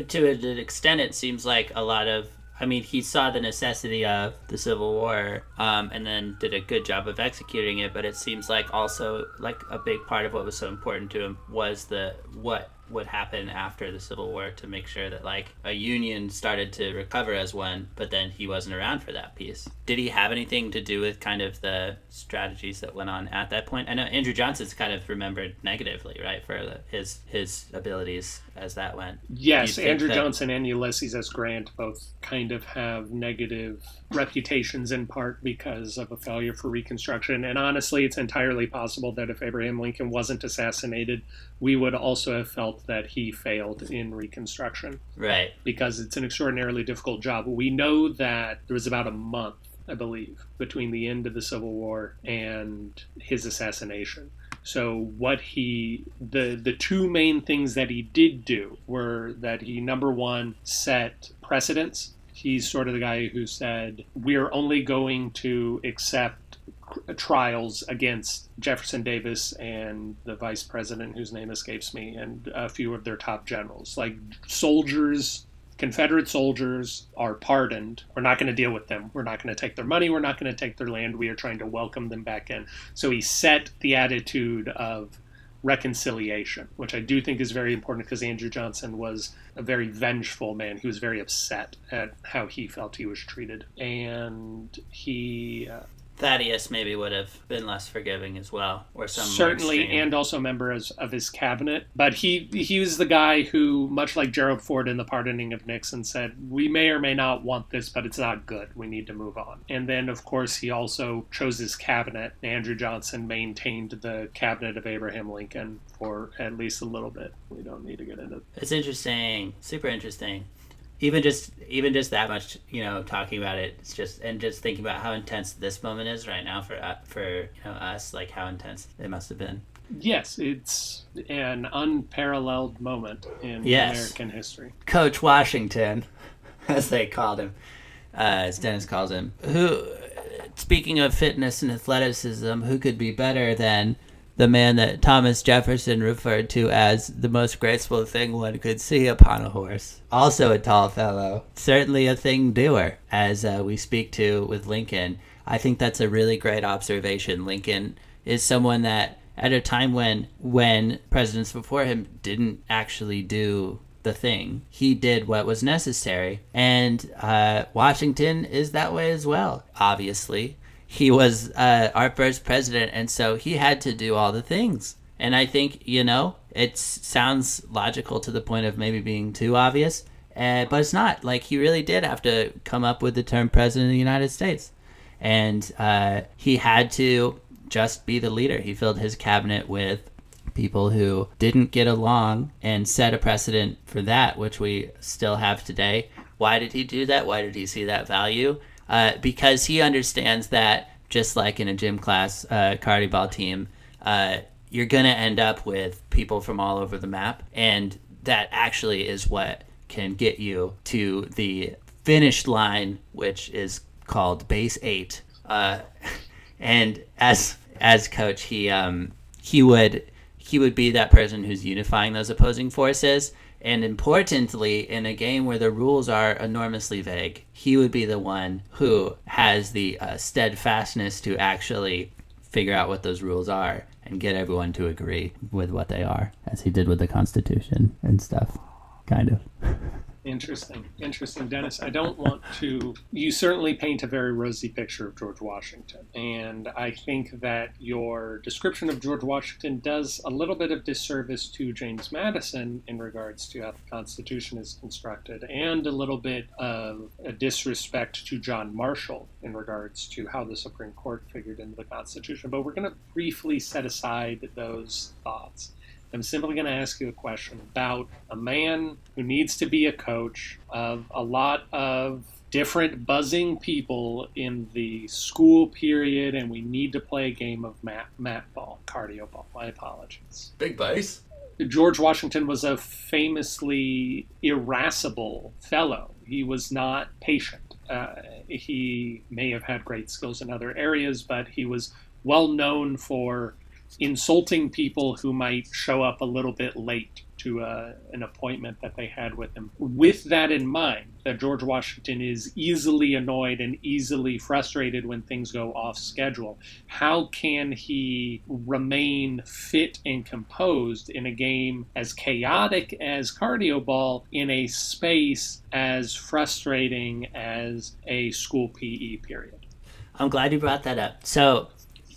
to an extent, it seems like a lot of. I mean, he saw the necessity of the Civil War, um, and then did a good job of executing it. But it seems like also like a big part of what was so important to him was the what would happen after the Civil War to make sure that like a union started to recover as one, but then he wasn't around for that piece. Did he have anything to do with kind of the strategies that went on at that point? I know Andrew Johnson's kind of remembered negatively, right, for the, his his abilities as that went. Yes, Andrew that... Johnson and Ulysses S. Grant both kind of have negative reputations in part because of a failure for Reconstruction. And honestly, it's entirely possible that if Abraham Lincoln wasn't assassinated, we would also have felt that he failed in Reconstruction. Right. Because it's an extraordinarily difficult job. We know that there was about a month, I believe, between the end of the Civil War and his assassination. So what he the the two main things that he did do were that he number one set precedents. He's sort of the guy who said we're only going to accept trials against Jefferson Davis and the vice president, whose name escapes me, and a few of their top generals. Like soldiers, Confederate soldiers are pardoned. We're not going to deal with them. We're not going to take their money. We're not going to take their land. We are trying to welcome them back in. So he set the attitude of reconciliation, which I do think is very important because Andrew Johnson was a very vengeful man. He was very upset at how he felt he was treated. And he uh, Thaddeus maybe would have been less forgiving as well, or some certainly, and also members of his cabinet. But he he was the guy who, much like Gerald Ford in the pardoning of Nixon, said, "We may or may not want this, but it's not good. We need to move on." And then, of course, he also chose his cabinet. Andrew Johnson maintained the cabinet of Abraham Lincoln for at least a little bit. We don't need to get into. It's interesting, super interesting even just even just that much you know talking about it it's just and just thinking about how intense this moment is right now for uh, for you know us like how intense it must have been yes it's an unparalleled moment in yes. american history coach washington as they called him uh, as dennis calls him who speaking of fitness and athleticism who could be better than the man that Thomas Jefferson referred to as the most graceful thing one could see upon a horse. Also a tall fellow, certainly a thing doer, as uh, we speak to with Lincoln. I think that's a really great observation. Lincoln is someone that, at a time when when presidents before him didn't actually do the thing, he did what was necessary, and uh, Washington is that way as well. Obviously, he was uh, our first president, and so he had to do all the things. And I think you know it sounds logical to the point of maybe being too obvious, uh, but it's not. Like he really did have to come up with the term president of the United States, and uh, he had to just be the leader. He filled his cabinet with people who didn't get along and set a precedent for that, which we still have today. Why did he do that? Why did he see that value? Uh, because he understands that just like in a gym class, uh, ball team, uh, you're gonna end up with people from all over the map, and that actually is what can get you to the finish line, which is called base eight. Uh, and as as coach, he um, he would he would be that person who's unifying those opposing forces and importantly, in a game where the rules are enormously vague, he would be the one who has the uh, steadfastness to actually figure out what those rules are and get everyone to agree with what they are, as he did with the Constitution and stuff, kind of. Interesting, interesting, Dennis. I don't want to. You certainly paint a very rosy picture of George Washington, and I think that your description of George Washington does a little bit of disservice to James Madison in regards to how the Constitution is constructed, and a little bit of a disrespect to John Marshall in regards to how the Supreme Court figured into the Constitution. But we're going to briefly set aside those thoughts. I'm simply going to ask you a question about a man who needs to be a coach of a lot of different buzzing people in the school period, and we need to play a game of mat, mat ball, cardio ball. My apologies. Big base. George Washington was a famously irascible fellow. He was not patient. Uh, he may have had great skills in other areas, but he was well known for insulting people who might show up a little bit late to uh, an appointment that they had with him. With that in mind, that George Washington is easily annoyed and easily frustrated when things go off schedule, how can he remain fit and composed in a game as chaotic as cardio ball in a space as frustrating as a school PE period? I'm glad you brought that up. So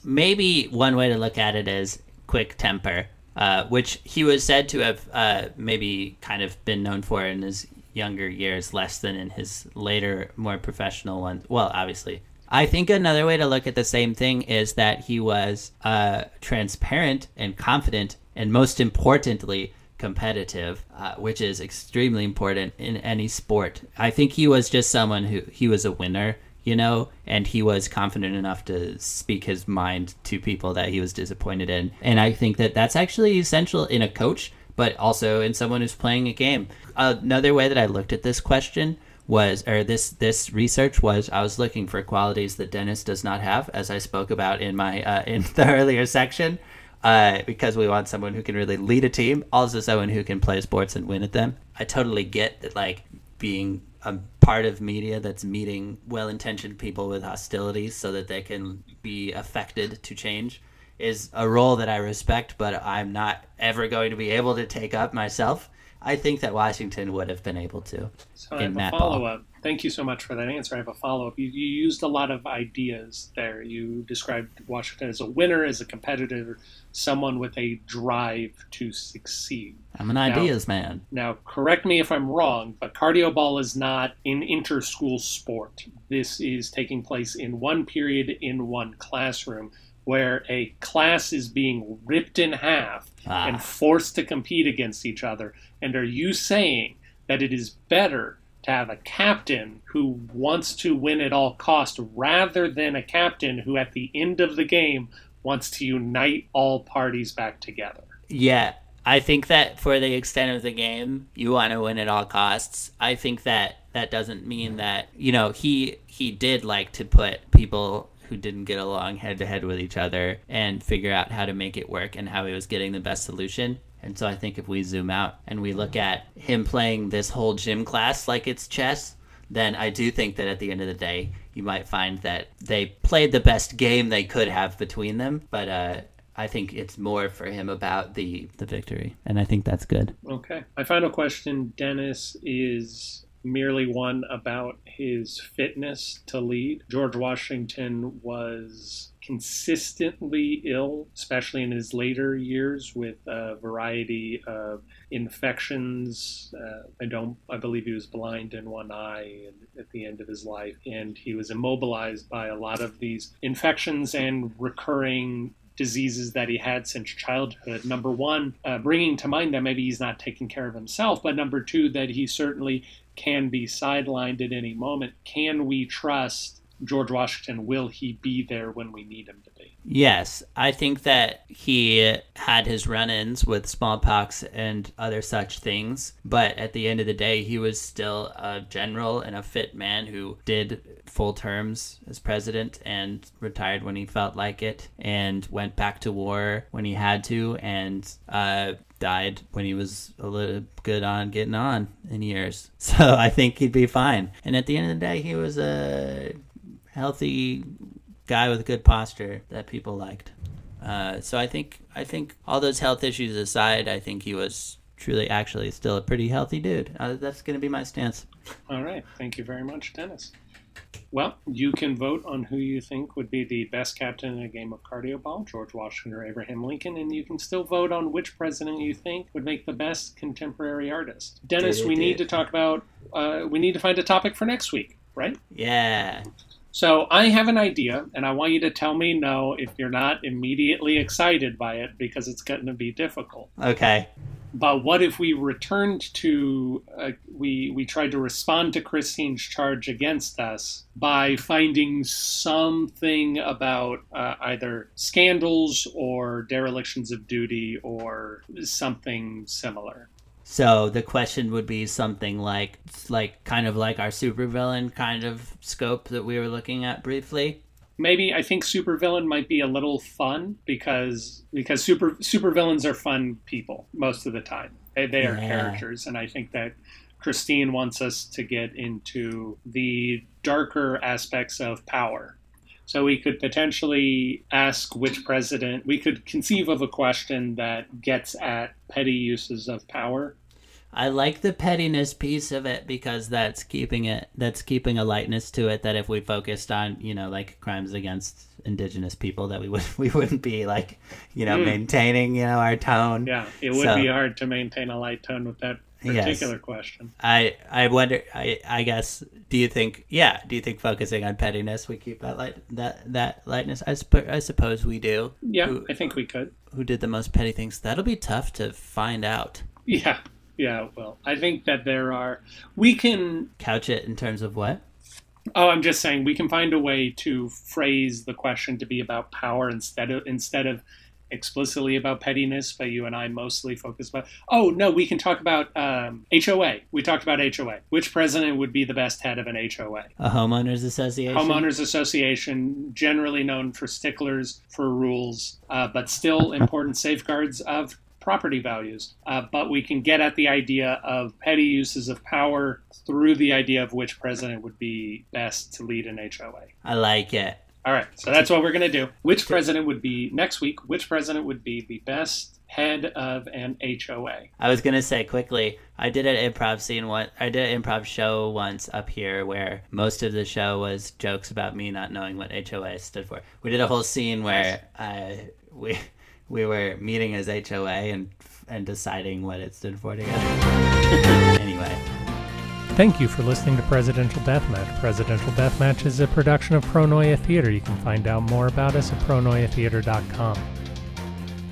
maybe one way to look at it is quick temper, uh, which he was said to have uh, maybe kind of been known for in his younger years, less than in his later, more professional ones. Well, obviously. I think another way to look at the same thing is that he was uh, transparent and confident, and most importantly, competitive, uh, which is extremely important in any sport. I think he was just someone who he was a winner you know, and he was confident enough to speak his mind to people that he was disappointed in. And I think that that's actually essential in a coach, but also in someone who's playing a game. Another way that I looked at this question was or this this research was I was looking for qualities that Dennis does not have as I spoke about in my uh, in the earlier section uh, because we want someone who can really lead a team also someone who can play sports and win at them I totally get that like being a part of media that's meeting well-intentioned people with hostilities so that they can be affected to change is a role that I respect, but I'm not ever going to be able to take up myself. I think that Washington would have been able to. So I have a follow up. Thank you so much for that answer. I have a follow up. You, you, used a lot of ideas there. You described Washington as a winner, as a competitor, someone with a drive to succeed. I'm an ideas now, man. Now, correct me if I'm wrong, but cardio ball is not an inter school sport. This is taking place in one period in one classroom where a class is being ripped in half ah. and forced to compete against each other. And are you saying that it is better to have a captain who wants to win at all cost rather than a captain who at the end of the game wants to unite all parties back together. Yeah, I think that for the extent of the game, you want to win at all costs. I think that that doesn't mean that, you know, he he did like to put people who didn't get along head to head with each other and figure out how to make it work and how he was getting the best solution. And so I think if we zoom out and we look at him playing this whole gym class like it's chess, then I do think that at the end of the day, you might find that they played the best game they could have between them. But uh, I think it's more for him about the the victory, and I think that's good. Okay. My final question, Dennis, is merely one about his fitness to lead. George Washington was consistently ill, especially in his later years, with a variety of infections. Uh, I don't. I believe he was blind in one eye at the end of his life, and he was immobilized by a lot of these infections and recurring diseases that he had since childhood. Number one, uh, bringing to mind that maybe he's not taking care of himself, but number two, that he certainly can be sidelined at any moment. Can we trust George Washington, will he be there when we need him to be? Yes, I think that he had his run ins with smallpox and other such things, but at the end of the day, he was still a general and a fit man who did full terms as president and retired when he felt like it and went back to war when he had to and uh, died when he was a little good on getting on in years. So I think he'd be fine. And at the end of the day, he was a healthy guy with good posture that people liked. Uh, so I think I think all those health issues aside, I think he was truly actually still a pretty healthy dude. Uh, that's going to be my stance. All right. Thank you very much, Dennis. Well, you can vote on who you think would be the best captain in a game of cardio ball, George Washington or Abraham Lincoln, and you can still vote on which president you think would make the best contemporary artist. Dennis, we need to talk about, uh, we need to find a topic for next week, right? Yeah. So I have an idea, and I want you to tell me no if you're not immediately excited by it because it's going to be difficult. Okay. But what if we returned to uh, we we tried to respond to Christine's charge against us by finding something about uh, either scandals or derelictions of duty or something similar. So the question would be something like like kind of like our supervillain kind of scope that we were looking at briefly maybe I think supervillain might be a little fun because because super supervillains are fun people most of the time. They, they are yeah. characters, and I think that Christine wants us to get into the darker aspects of power. So we could potentially ask which president. We could conceive of a question that gets at petty uses of power I like the pettiness piece of it because that's keeping it that's keeping a lightness to it that if we focused on, you know, like crimes against indigenous people that we would we wouldn't be like, you know, mm. maintaining, you know, our tone. Yeah, it would so, be hard to maintain a light tone with that particular yes. question. I I wonder I I guess do you think yeah, do you think focusing on pettiness we keep that light that that lightness? I suppose I suppose we do. Yeah, who, I think we could. Who did the most petty things? That'll be tough to find out. Yeah. Yeah, well, I think that there are. We can couch it in terms of what? Oh, I'm just saying we can find a way to phrase the question to be about power instead of instead of explicitly about pettiness, but you and I mostly focus about. Oh no, we can talk about um, HOA. We talked about HOA. Which president would be the best head of an HOA? A homeowners association. Homeowners association, generally known for sticklers for rules, uh, but still important safeguards of property values. Uh, but we can get at the idea of petty uses of power through the idea of which president would be best to lead an HOA. I like it. All right, so that's what we're going to do. Which president would be next week? Which president would be the best head of an HOA? I was going to say quickly. I did an improv scene one. I did an improv show once up here where most of the show was jokes about me not knowing what HOA stood for. We did a whole scene where uh, we we were meeting as HOA and and deciding what it stood for together. anyway. Thank you for listening to Presidential Deathmatch. Presidential Deathmatch is a production of Pronoia Theater. You can find out more about us at pronoiatheater.com.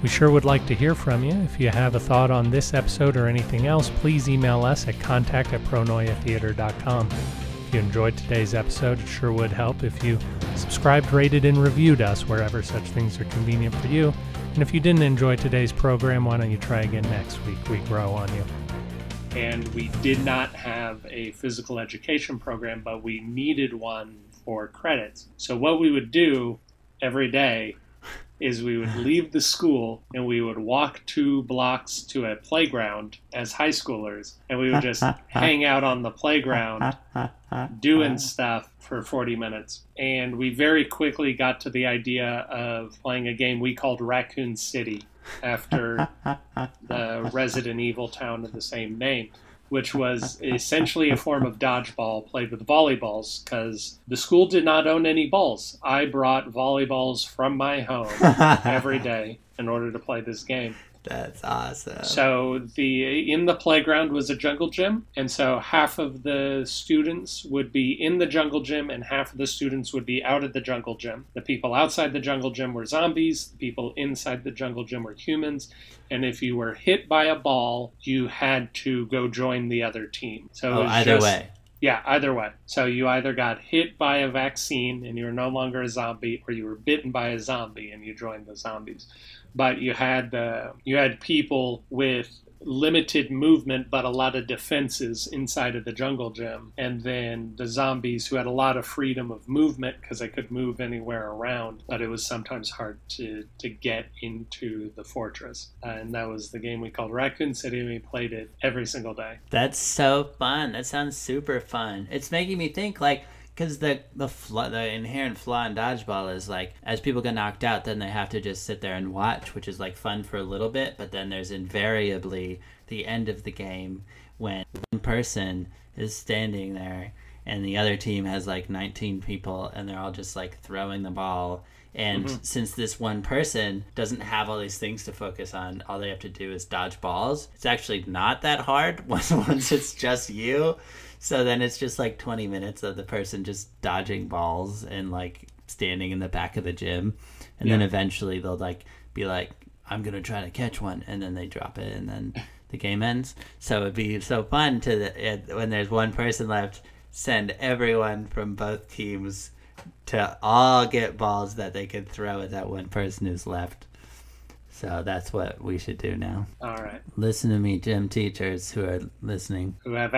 We sure would like to hear from you. If you have a thought on this episode or anything else, please email us at contact at pronoiatheater.com. If you enjoyed today's episode, it sure would help if you subscribed, rated, and reviewed us wherever such things are convenient for you. And if you didn't enjoy today's program, why don't you try again next week? We grow on you. And we did not have a physical education program, but we needed one for credits. So, what we would do every day is we would leave the school and we would walk two blocks to a playground as high schoolers and we would just hang out on the playground doing stuff for 40 minutes and we very quickly got to the idea of playing a game we called raccoon city after the resident evil town of the same name which was essentially a form of dodgeball played with volleyballs because the school did not own any balls. I brought volleyballs from my home every day in order to play this game. That's awesome. So the in the playground was a jungle gym, and so half of the students would be in the jungle gym, and half of the students would be out at the jungle gym. The people outside the jungle gym were zombies. The people inside the jungle gym were humans. And if you were hit by a ball, you had to go join the other team. So oh, either just, way. Yeah, either way. So you either got hit by a vaccine and you were no longer a zombie, or you were bitten by a zombie and you joined the zombies but you had uh, you had people with limited movement but a lot of defenses inside of the jungle gym. And then the zombies who had a lot of freedom of movement because they could move anywhere around but it was sometimes hard to to get into the fortress. And that was the game we called raccoon city and we played it every single day. That's so fun. That sounds super fun. It's making me think like because the the flaw, the inherent flaw in dodgeball is like as people get knocked out, then they have to just sit there and watch, which is like fun for a little bit, but then there's invariably the end of the game when one person is standing there and the other team has like 19 people and they're all just like throwing the ball. And Mm-hmm. since this one person doesn't have all these things to focus on all they have to do is dodge balls. It's actually not that hard once once it's just you so then it's just like 20 minutes of the person just dodging balls and like standing in the back of the gym. And then eventually they'll like be like i'm gonna try to catch one. And then they drop it and then the game ends. So it'd be so fun to the, when there's one person left send everyone from both teams to all get balls that they could throw at that one person who's left. So that's what we should do now. All right. listen to me gym teachers who are listening. Who have